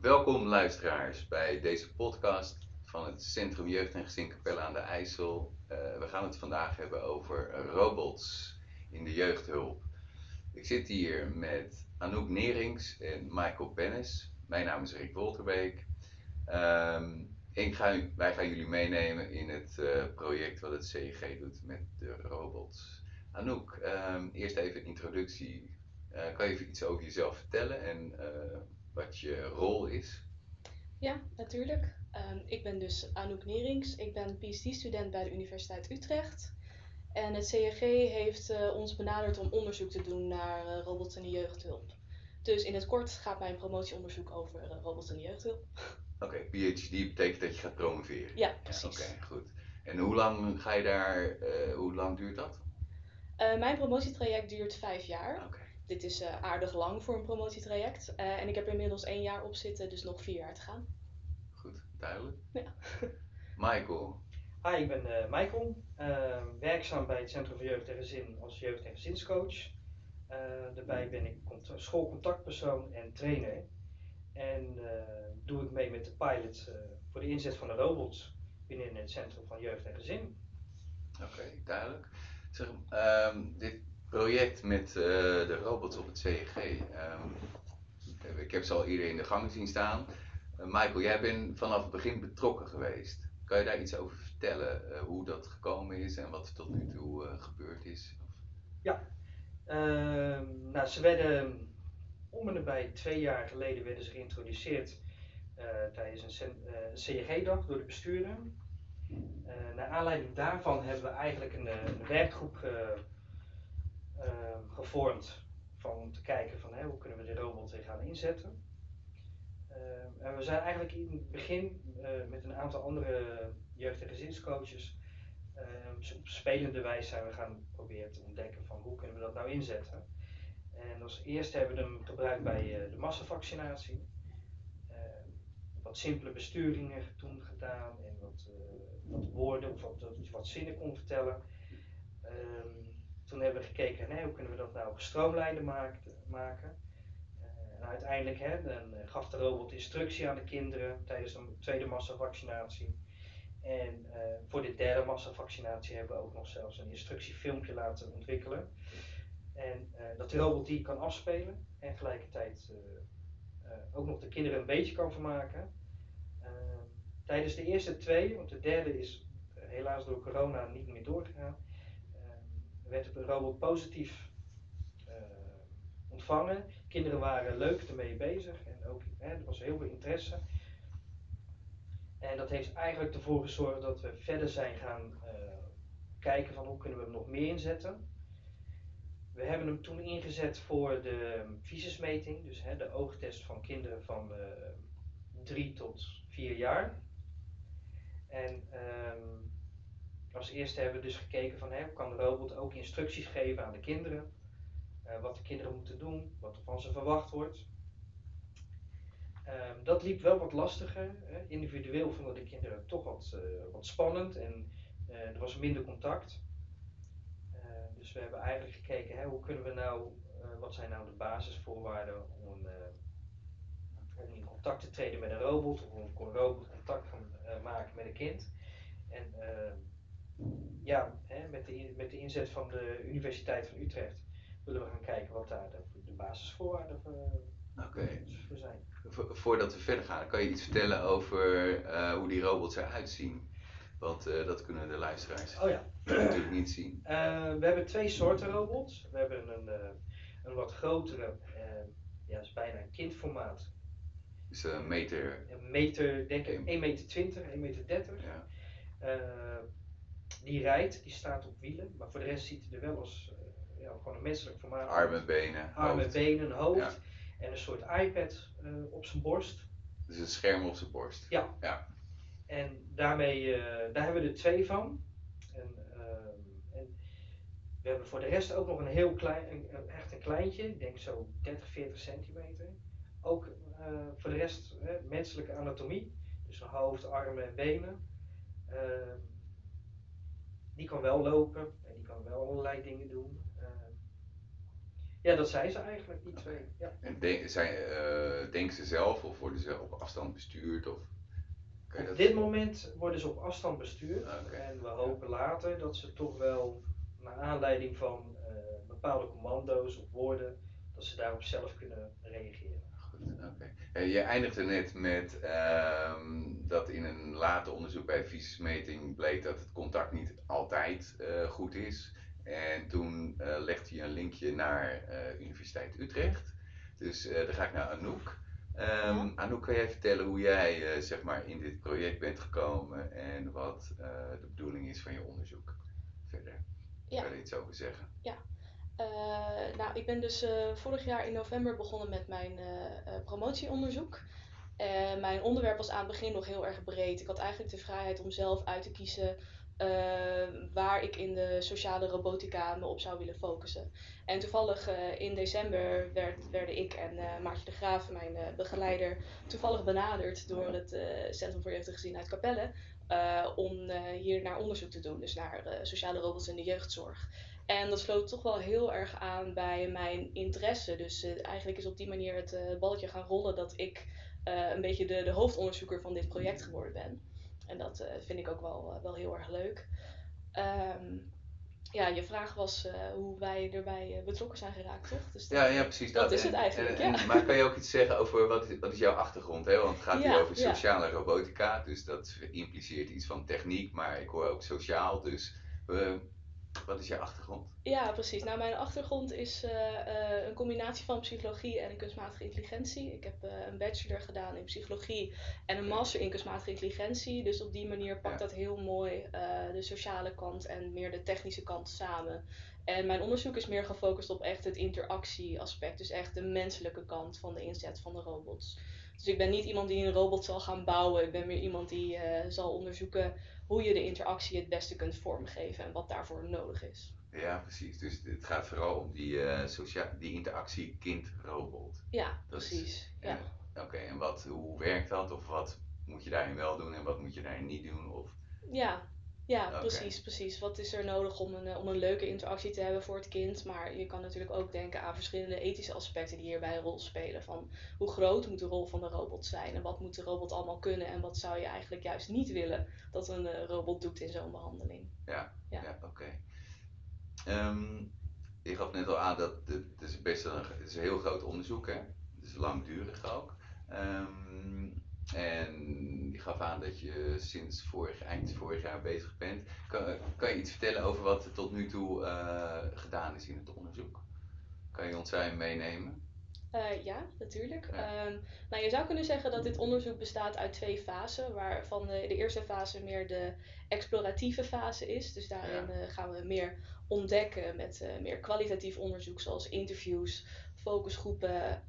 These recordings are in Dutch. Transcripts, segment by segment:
Welkom luisteraars bij deze podcast van het Centrum Jeugd en Gezin Capelle aan de IJssel. Eh, we gaan het vandaag hebben over robots in de jeugdhulp. Ik zit hier met Anouk Nerings en Michael Bennis. Mijn naam is Rick Wolterbeek. Ehm, ik ga, wij gaan jullie meenemen in het eh, project wat het CEG doet met de robots. Anouk, ehm, eerst even een introductie. Eh, kan je even iets over jezelf vertellen en wat je rol is? Ja, natuurlijk. Ehm, ik ben dus Anouk Nerings. Ik ben PhD-student bij de Universiteit Utrecht. En het CRG heeft uh, ons benaderd om onderzoek te doen naar uh, robots in de jeugdhulp. Dus in het kort gaat mijn promotieonderzoek over uh, robots in de jeugdhulp. Oké, PhD betekent dat je gaat promoveren? Ja, precies. Oké, goed. En hoe lang ga je daar, hoe lang duurt dat? mijn promotietraject duurt vijf jaar. Oké dit is uh, aardig lang voor een promotietraject. Uh, en ik heb er inmiddels één jaar op zitten, dus nog vier jaar te gaan. Goed, duidelijk. Ja. Michael. Hi, ik ben uh, Michael. werkzaam bij het Centrum voor Jeugd en Gezin als jeugd- en gezinscoach. daarbij ben ik schoolcontactpersoon en trainer. En doe ik mee met de pilot voor de inzet van de robots binnen het Centrum van Jeugd en Gezin. Oké, duidelijk. Zeg, um, dit project met uh, de robots op het CEG. Um, ik heb ze al eerder in de gang zien staan. Uh, Michael, jij bent vanaf het begin betrokken geweest. Kan je daar iets over vertellen? Uh, hoe dat gekomen is en wat er tot nu toe gebeurd is? Ja, ehm, nou, ze werden om en nabij twee jaar geleden werden ze geïntroduceerd tijdens een CEG-dag door de bestuurder. naar aanleiding daarvan hebben we eigenlijk een, een werkgroep Ehm, gevormd van, te kijken van hoe kunnen we de robot weer gaan inzetten. Ehm, en we zijn eigenlijk in het begin uh, met een aantal andere jeugd- en gezinscoaches uh, op spelende wijze zijn we gaan proberen te ontdekken van hoe kunnen we dat nou inzetten. En als eerste hebben we hem gebruikt bij uh, de massavaccinatie. wat simpele besturingen toen gedaan en wat, eh, wat woorden of wat, wat zinnen kon vertellen. Toen hebben we gekeken, hoe kunnen we dat nou gestroomlijnder maken. En uiteindelijk eh, gaf de robot instructie aan de kinderen tijdens de tweede massavaccinatie. En uh, voor de derde massavaccinatie hebben we ook nog zelfs een instructiefilmpje laten ontwikkelen. En dat de robot die kan afspelen en tegelijkertijd ook nog de kinderen een beetje kan vermaken. tijdens de eerste twee, want de derde is helaas door corona niet meer doorgegaan, werd de robot positief uh, ontvangen. Kinderen waren leuk ermee bezig en ook, hè, er was heel veel interesse. En dat heeft eigenlijk ervoor gezorgd dat we verder zijn gaan uh, kijken van hoe kunnen we hem nog meer inzetten. We hebben hem toen ingezet voor de visusmeting, dus hè, de oogtest van kinderen van uh, drie tot vier jaar. En um, als eerste hebben we dus gekeken van hè, kan de robot ook instructies geven aan de kinderen. Uh, wat de kinderen moeten doen, wat er van ze verwacht wordt. Um, dat liep wel wat lastiger. Hè. Individueel vonden de kinderen toch wat, uh, wat spannend en uh, er was minder contact. dus we hebben eigenlijk gekeken hè, hoe kunnen we nou, wat zijn nou de basisvoorwaarden om, in contact te treden met een robot of om een robot contact gaan maken met een kind. En ehm, ja, hè, met, de, met de inzet van de Universiteit van Utrecht willen we gaan kijken wat daar de, de basisvoorwaarden voor, okay. voor zijn. voordat we verder gaan, kan je iets vertellen over uh, hoe die robots eruit zien? Want uh, dat kunnen de luisteraars oh, ja. natuurlijk niet zien. Uh, we hebben twee soorten robots. We hebben een, een wat grotere, ja, is bijna een kindformaat. Dus een meter? Een meter, denk ik, 1 meter 20, 1 meter 30. Ja die rijdt, die staat op wielen, maar voor de rest ziet hij er wel als uh, ja, gewoon een menselijk formaat Armen, benen, Armen, hoofd. benen, hoofd en een soort iPad uh, op zijn borst. Dus een scherm op zijn borst. Ja. ja. En daarmee, uh, daar hebben we er twee van. En, en, we hebben voor de rest ook nog een heel klein, een, echt een kleintje, ik denk zo 30, 40 centimeter. Ook voor de rest menselijke anatomie, dus een hoofd, armen en benen. Die kan wel lopen en die kan wel allerlei dingen doen. Uh, Ja, dat zijn ze eigenlijk, die twee. Ja. En denk, zijn, eh, denken ze zelf of worden ze op afstand bestuurd? Of, Op dat- dit moment worden ze op afstand bestuurd. Ah. En we hopen later dat ze toch wel, naar aanleiding van eh, bepaalde commando's of woorden, dat ze daarop zelf kunnen reageren. Goed, oké. Eh, je eindigde net met ehm, dat in een later onderzoek bij visumsmeting bleek dat het contact niet altijd eh, goed is. En toen eh, legde je een linkje naar eh, Universiteit Utrecht. Dus dan ga ik naar Anouk. Ehm Ja. Anouk, kan jij vertellen hoe jij zeg maar in dit project bent gekomen en wat de bedoeling is van je onderzoek? Verder. Ja. Kan je iets over zeggen? Eh, nou, ik ben dus vorig jaar in november begonnen met mijn promotieonderzoek. En mijn onderwerp was aan het begin nog heel erg breed. Ik had eigenlijk de vrijheid om zelf uit te kiezen eh, waar ik in de sociale robotica me op zou willen focussen. En toevallig eh, in december werd, werden ik en eh, Maartje de Graaf, mijn eh, begeleider, toevallig benaderd door het eh, Centrum voor Jeugd en Gezin uit Capelle. eh, om eh, hier naar onderzoek te doen, dus naar eh, sociale robots in de jeugdzorg. En dat sloot toch wel heel erg aan bij mijn interesse. Dus eh, eigenlijk is op die manier het eh, balletje gaan rollen dat ik eh, een beetje de, de hoofdonderzoeker van dit project geworden ben. En dat eh, vind ik ook wel, eh, wel heel erg leuk. Ehm, ja, je vraag was hoe wij erbij betrokken zijn geraakt, toch? Dus dat- Ja, ja, precies. dat is En- het eigenlijk, en- ja. en- maar kan je ook iets zeggen over wat is, wat is jouw achtergrond? Hè? Want het gaat hier over sociale robotica, dus dat impliceert iets van techniek, maar ik hoor ook sociaal. Dus eh, wat is jouw achtergrond? Ja, precies. Nou, mijn achtergrond is eh, eh, een combinatie van psychologie en kunstmatige intelligentie. Ik heb eh, een bachelor gedaan in psychologie en een master in kunstmatige intelligentie. Dus op die manier pakt Ja. dat heel mooi de sociale kant en meer de technische kant samen. En mijn onderzoek is meer gefocust op echt het interactieaspect, dus echt de menselijke kant van de inzet van de robots. Dus ik ben niet iemand die een robot zal gaan bouwen, ik ben meer iemand die eh, zal onderzoeken hoe je de interactie het beste kunt vormgeven en wat daarvoor nodig is. Ja, precies. Dus het gaat vooral om die, socia- die interactie kind-robot. Ja, Dat is- precies. Ja. Oké, en wat, hoe werkt dat? Of wat moet je daarin wel doen en wat moet je daarin niet doen? Of, Ja, ja precies, precies. Wat is er nodig om een, eh, om een leuke interactie te hebben voor het kind? Maar je kan natuurlijk ook denken aan verschillende ethische aspecten die hierbij een rol spelen. Van hoe groot moet de rol van de robot zijn? En wat moet de robot allemaal kunnen? En wat zou je eigenlijk juist niet willen dat een eh, robot doet in zo'n behandeling? ja, Ja. ja. oké. Ehm, je gaf net al aan dat het, het is best een, het is een heel groot onderzoek, hè? Het is langdurig ook. Ehm, en je gaf aan dat je sinds vorig, eind vorig jaar bezig bent. Kan, kan je iets vertellen over wat er tot nu toe eh, gedaan is in het onderzoek? Kan je ons daarin meenemen? Eh, ja, natuurlijk. Ja. Ehm, nou, je zou kunnen zeggen dat dit onderzoek bestaat uit twee fasen, waarvan de, de eerste fase meer de exploratieve fase is. Dus daarin Ja. eh, gaan we meer ontdekken met eh, meer kwalitatief onderzoek, zoals interviews, focusgroepen,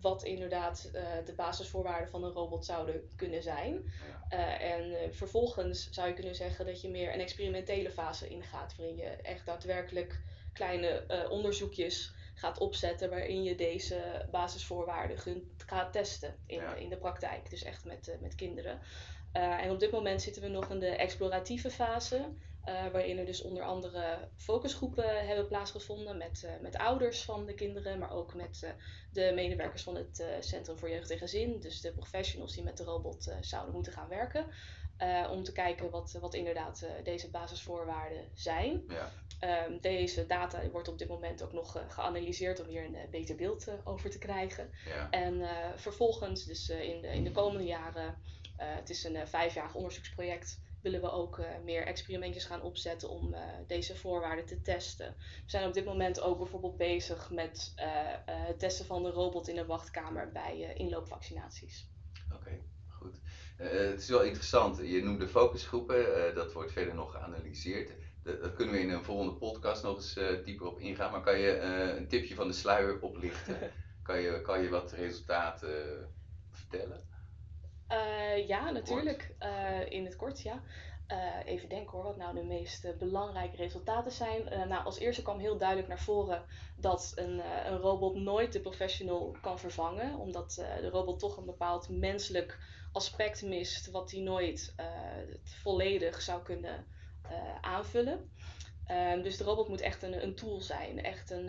wat inderdaad de basisvoorwaarden van een robot zouden kunnen zijn. Ja. En vervolgens zou je kunnen zeggen dat je meer een experimentele fase ingaat, waarin je echt daadwerkelijk kleine onderzoekjes gaat opzetten waarin je deze basisvoorwaarden gaat testen in, Ja. in de praktijk, dus echt met, eh, met kinderen. Eh, en op dit moment zitten we nog in de exploratieve fase, eh, waarin er dus onder andere focusgroepen hebben plaatsgevonden met, met ouders van de kinderen, maar ook met de medewerkers van het Centrum voor Jeugd en Gezin, dus de professionals die met de robot zouden moeten gaan werken. Eh, om te kijken wat, wat inderdaad eh, deze basisvoorwaarden zijn. Ja. Ehm, deze data wordt op dit moment ook nog eh, geanalyseerd om hier een beter beeld over te krijgen. Ja. En vervolgens, dus in, de, in de komende jaren, het is een vijfjarig onderzoeksproject, willen we ook meer experimentjes gaan opzetten om deze voorwaarden te testen. We zijn op dit moment ook bijvoorbeeld bezig met het testen van de robot in de wachtkamer bij inloopvaccinaties. Oké. Eh, het is wel interessant. Je noemde focusgroepen, eh, dat wordt verder nog geanalyseerd. Dat, dat kunnen we in een volgende podcast nog eens eh, dieper op ingaan. Maar kan je een tipje van de sluier oplichten? kan, je, kan je wat resultaten vertellen? Ja, natuurlijk. In het kort, ja. Eh, even denken hoor, wat nou de meest eh, belangrijke resultaten zijn. Eh, nou, als eerste kwam heel duidelijk naar voren dat een, een robot nooit de professional kan vervangen, omdat de robot toch een bepaald menselijk aspect mist, wat hij nooit volledig zou kunnen aanvullen. Ehm, dus de robot moet echt een, een tool zijn, echt een,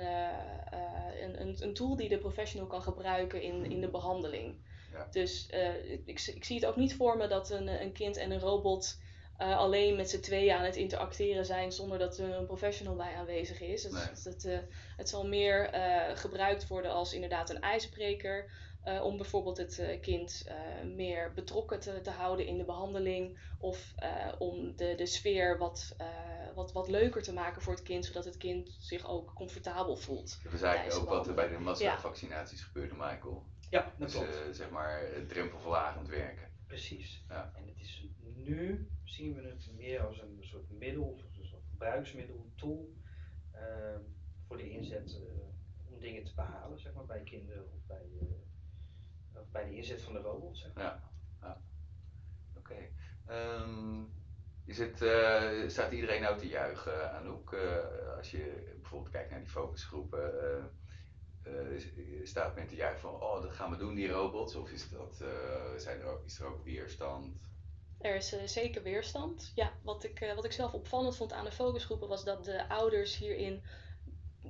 een, een, een, tool die de professional kan gebruiken in, in de behandeling. Ja. Dus uh, ik, ik, zie het ook niet voor me dat een, een kind en een robot alleen met z'n tweeën aan het interacteren zijn zonder dat er een professional bij aanwezig is. Het, nee. het, het zal meer gebruikt worden als inderdaad een ijsbreker. Uh, om bijvoorbeeld het uh, kind uh, meer betrokken te, te, houden in de behandeling. Of om de, de sfeer wat, wat, wat leuker te maken voor het kind, zodat het kind zich ook comfortabel voelt. Dat is eigenlijk ook wat er bij de massavaccinaties ja. gebeurde, Michael. Ja, dat dus, klopt. zeg maar drempelverlagend werken. Precies. Ja. En het is nu zien we het meer als een soort middel, een soort gebruiksmiddel, tool voor de inzet om dingen te behalen, zeg maar, bij kinderen of bij of bij de inzet van de robot. Zeg maar. Ja, ja. oké. Okay. Um, uh, staat iedereen nou te juichen, Anouk? Uh, als je bijvoorbeeld kijkt naar die focusgroepen, staat men te juichen van, oh, dat gaan we doen, die robots? Of is, dat, zijn er ook, is er ook weerstand? Er is zeker weerstand. Ja, wat ik, wat ik zelf opvallend vond aan de focusgroepen was dat de ouders hierin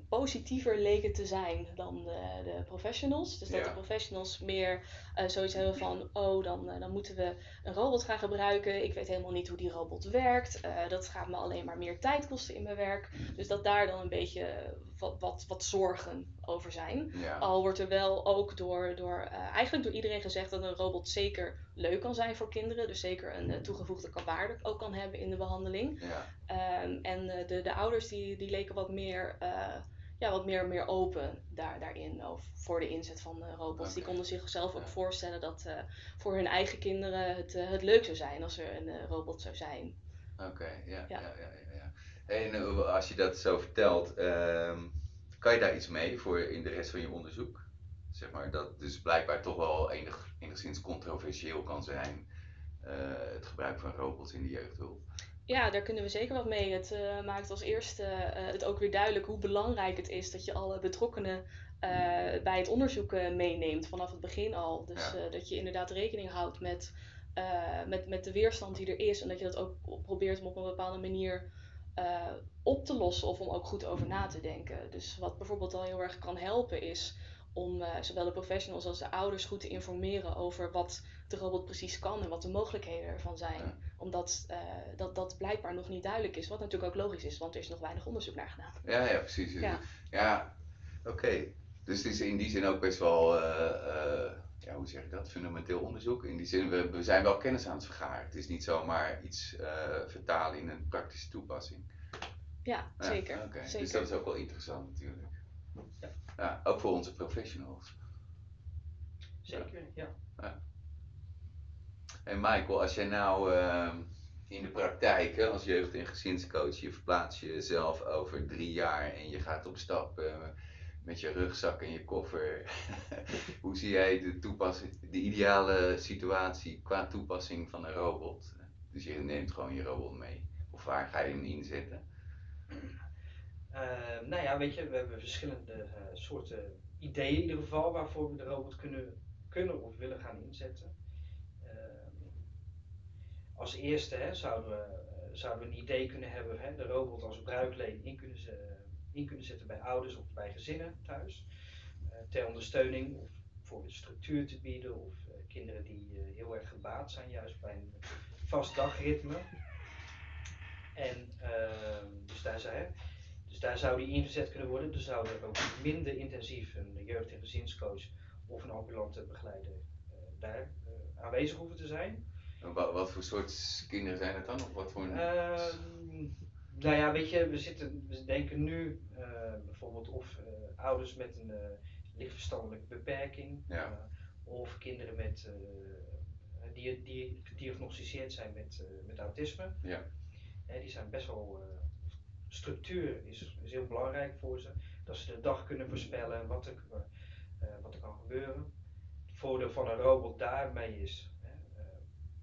positiever leken te zijn dan de, de professionals. Dus dat Ja. de professionals meer eh zoiets hebben van, oh, dan, eh, dan moeten we een robot gaan gebruiken. Ik weet helemaal niet hoe die robot werkt. Eh, dat gaat me alleen maar meer tijd kosten in mijn werk. Dus dat daar dan een beetje wat, wat, wat zorgen over zijn. Ja. Al wordt er wel ook door, door eh, eigenlijk door iedereen gezegd dat een robot zeker leuk kan zijn voor kinderen. Dus zeker een eh, toegevoegde waarde ook kan hebben in de behandeling. Ja. Ehm, en eh, de, de ouders die, die leken wat meer, eh, ja, wat meer, meer open daar, daarin over, voor de inzet van robots. Die konden zichzelf ook Ja. voorstellen dat voor hun eigen kinderen het, het leuk zou zijn als er een robot zou zijn. Oké, ja, ja, Ja. ja, ja. ja. En als je dat zo vertelt, ehm, kan je daar iets mee voor in de rest van je onderzoek? Zeg maar, dat dus blijkbaar toch wel enig, enigszins controversieel kan zijn, eh, het gebruik van robots in de jeugdhulp. Ja, daar kunnen we zeker wat mee. Het eh, maakt als eerste eh, het ook weer duidelijk hoe belangrijk het is dat je alle betrokkenen bij het onderzoek meeneemt vanaf het begin al. Dus Ja. dat je inderdaad rekening houdt met, met, met de weerstand die er is en dat je dat ook probeert om op een bepaalde manier op te lossen of om ook goed over na te denken. Dus wat bijvoorbeeld al heel erg kan helpen is om eh, zowel de professionals als de ouders goed te informeren over wat de robot precies kan en wat de mogelijkheden ervan zijn Ja. omdat eh, dat, dat blijkbaar nog niet duidelijk is. Wat natuurlijk ook logisch is, want er is nog weinig onderzoek naar gedaan. Ja, ja, precies. Ja. Ja, oké. Dus het is in die zin ook best wel, eh, eh, ja, hoe zeg ik dat, fundamenteel onderzoek. In die zin, we, we zijn wel kennis aan het vergaren. Het is niet zomaar iets eh, vertalen in een praktische toepassing. Ja, Ja, zeker. oké. zeker. Dus dat is ook wel interessant natuurlijk. Ja. Ja, ook voor onze professionals. Zeker, ja. En Michael, als jij nou ehm, in de praktijk hè, als jeugd- en gezinscoach, je verplaatst jezelf over drie jaar en je gaat op stap eh, met je rugzak en je koffer. Hoe zie jij de, toepassing, de ideale situatie qua toepassing van een robot? Dus je neemt gewoon je robot mee. Of waar ga je hem inzetten? Eh, nou ja, weet je, we hebben verschillende eh, soorten ideeën in ieder geval waarvoor we de robot kunnen, kunnen of willen gaan inzetten. Ehm, als eerste hè, zouden, we, eh, zouden we een idee kunnen hebben, hè, de robot als bruikleen in kunnen, in kunnen zetten bij ouders of bij gezinnen thuis. eh, ter ondersteuning of voor structuur te bieden of kinderen die heel erg gebaat zijn juist bij een vast dagritme. En ehm, dus daar hè, dus daar zou die ingezet kunnen worden. Dus zou er ook minder intensief een jeugd- en gezinscoach of een ambulante begeleider eh, daar eh, aanwezig hoeven te zijn. En Wat, wat voor soort kinderen zijn het dan? Of wat voor een... Ehm, nou ja, weet je, we, zitten, we denken nu eh, bijvoorbeeld of ouders met een lichtverstandelijke beperking, Ja. of kinderen met, die, die gediagnosticeerd zijn met, met autisme. Ja. Die zijn best wel, structuur is, is heel belangrijk voor ze, dat ze de dag kunnen voorspellen wat er, eh, wat er kan gebeuren. Het voordeel van een robot daarmee is, hè, eh,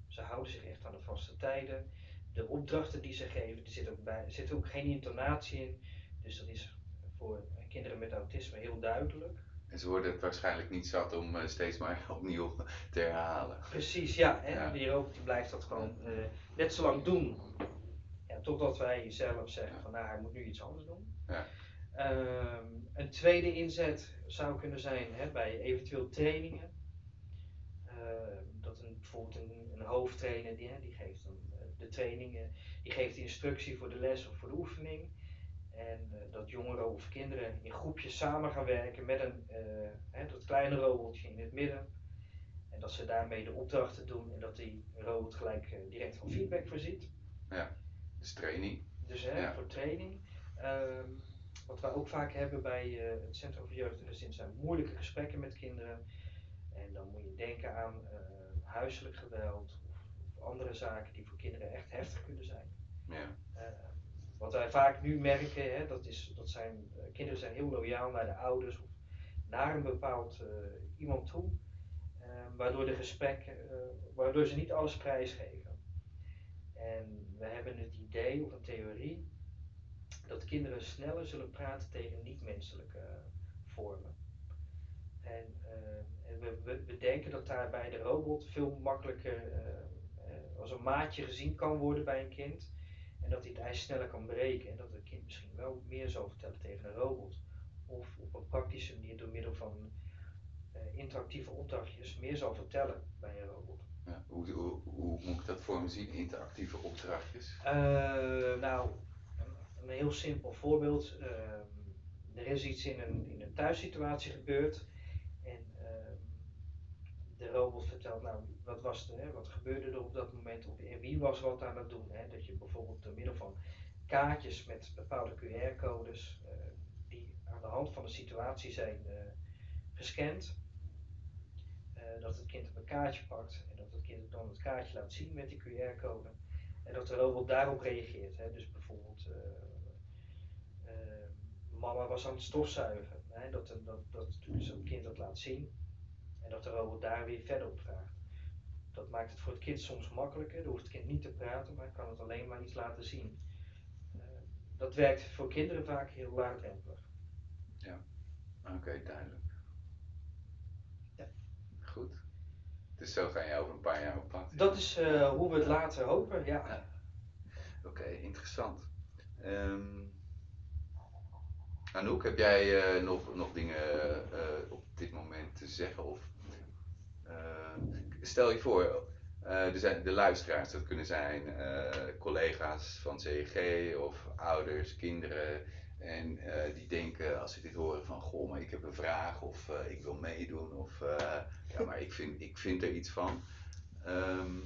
ze houden zich echt aan de vaste tijden. De opdrachten die ze geven, er zit ook, bij, zit ook geen intonatie in. Dus dat is voor kinderen met autisme heel duidelijk. En ze worden het waarschijnlijk niet zat om eh, steeds maar opnieuw te herhalen. Precies, ja. En Ja. die robot die blijft dat gewoon eh, net zo lang doen. Ja, Ja, totdat wij zelf zeggen van nou, hij moet nu iets anders doen. Ja. Ehm, een tweede inzet zou kunnen zijn hè, bij eventueel trainingen. Ehm, dat een, bijvoorbeeld een, een hoofdtrainer die, hè, die geeft dan, eh, de trainingen, die geeft de instructie voor de les of voor de oefening. En eh, dat jongeren of kinderen in groepjes samen gaan werken met een, eh, hè, dat kleine robotje in het midden. En dat ze daarmee de opdrachten doen en dat die robot gelijk direct van feedback voorziet. Dus training. Dus hè, Ja. voor training. Ehm, wat wij ook vaak hebben bij eh, het Centrum voor Jeugd en Gezin zijn moeilijke gesprekken met kinderen. En dan moet je denken aan eh, huiselijk geweld of, of andere zaken die voor kinderen echt heftig kunnen zijn. Ja. Eh, wat wij vaak nu merken, hè, dat, is, dat zijn, eh, kinderen zijn heel loyaal naar de ouders of naar een bepaald iemand toe. eh, waardoor de gesprekken, waardoor ze niet alles prijsgeven. En we hebben het idee of een theorie dat kinderen sneller zullen praten tegen niet-menselijke eh, vormen. En, eh, en we, we denken dat daar bij de robot veel makkelijker eh, als een maatje gezien kan worden bij een kind. En dat hij het ijs sneller kan breken. En dat het kind misschien wel meer zal vertellen tegen een robot. Of op een praktische manier door middel van interactieve opdrachtjes meer zal vertellen bij een robot. Ja. Hoe, hoe, hoe moet ik dat voor me zien? Interactieve opdrachtjes. Eh, nou, een, heel simpel voorbeeld. Ehm, er is iets in een, in een thuissituatie gebeurd. En ehm, de robot vertelt, nou, wat, was er, hè, wat gebeurde er op dat moment? Of, en wie was wat aan het doen? Hè? Dat je bijvoorbeeld door middel van kaartjes met bepaalde QR-codes, eh, die aan de hand van de situatie zijn eh, gescand. Eh, dat het kind een kaartje pakt en dat het kind dan het kaartje laat zien met die QR-code. En dat de robot daarop reageert. Hè? Dus bijvoorbeeld, eh, eh, mama was aan het stofzuigen. Dat, dat, dat zo'n kind dat laat zien. En dat de robot daar weer verder op vraagt. Dat maakt het voor het kind soms makkelijker. Dan hoeft het kind niet te praten, maar kan het alleen maar iets laten zien. Dat werkt voor kinderen vaak heel laagdrempelig. Oké, duidelijk. Goed. Dus zo ga je over een paar jaar op pad. Dat is eh, hoe we het later hopen, ja. Ja. Oké, interessant. Ehm Anouk, heb jij eh, nog, nog dingen eh, op dit moment te zeggen? Of, stel je voor, er zijn de luisteraars, dat kunnen zijn collega's van CEG of ouders, kinderen. En eh, die denken als ze dit horen van, goh, maar ik heb een vraag of eh, ik wil meedoen of eh, ja, maar ik vind, ik vind er iets van. Ehm,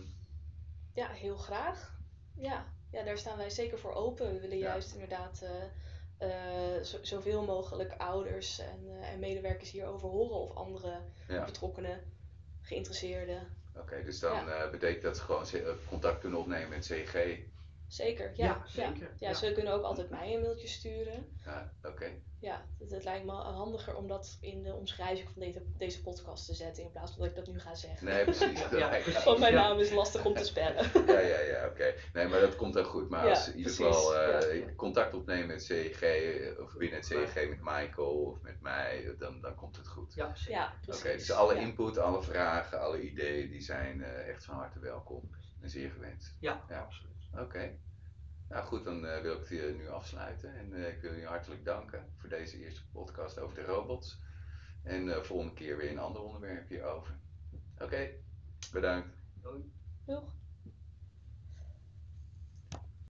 Ja, heel graag. Ja. ja, daar staan wij zeker voor open. We willen Ja. juist inderdaad zo- zoveel mogelijk ouders en, en medewerkers hierover horen of andere ja. betrokkenen, geïnteresseerden. Oké, dus dan eh, betekent dat ze gewoon contact kunnen opnemen met CG. Zeker, ja. Ja, zeker. Ja, Ja. ze kunnen ook altijd mij een mailtje sturen. Ja, oké. Ja, het, het lijkt me handiger om dat in de omschrijving van deze, deze podcast te zetten in plaats van dat ik dat nu ga zeggen. Nee, precies. Ja. ja, Want mijn Ja. naam is lastig om te spellen. ja, ja, ja, oké. Nee, maar dat komt dan goed. Maar Ja, als in ieder geval eh, ja. contact opnemen met CG eh, of binnen het CG met Michael of met mij, dan, dan komt het goed. Ja. Ja, Oké, precies. dus alle Ja. input, alle vragen, alle ideeën, die zijn eh, echt van harte welkom en zeer gewenst. Ja, Ja. absoluut. Oké. Nou goed, dan eh, wil ik het hier nu afsluiten. En eh, ik wil je hartelijk danken voor deze eerste podcast over de robots. En eh volgende keer weer een ander onderwerp hierover. Oké, bedankt. Doei. Doeg.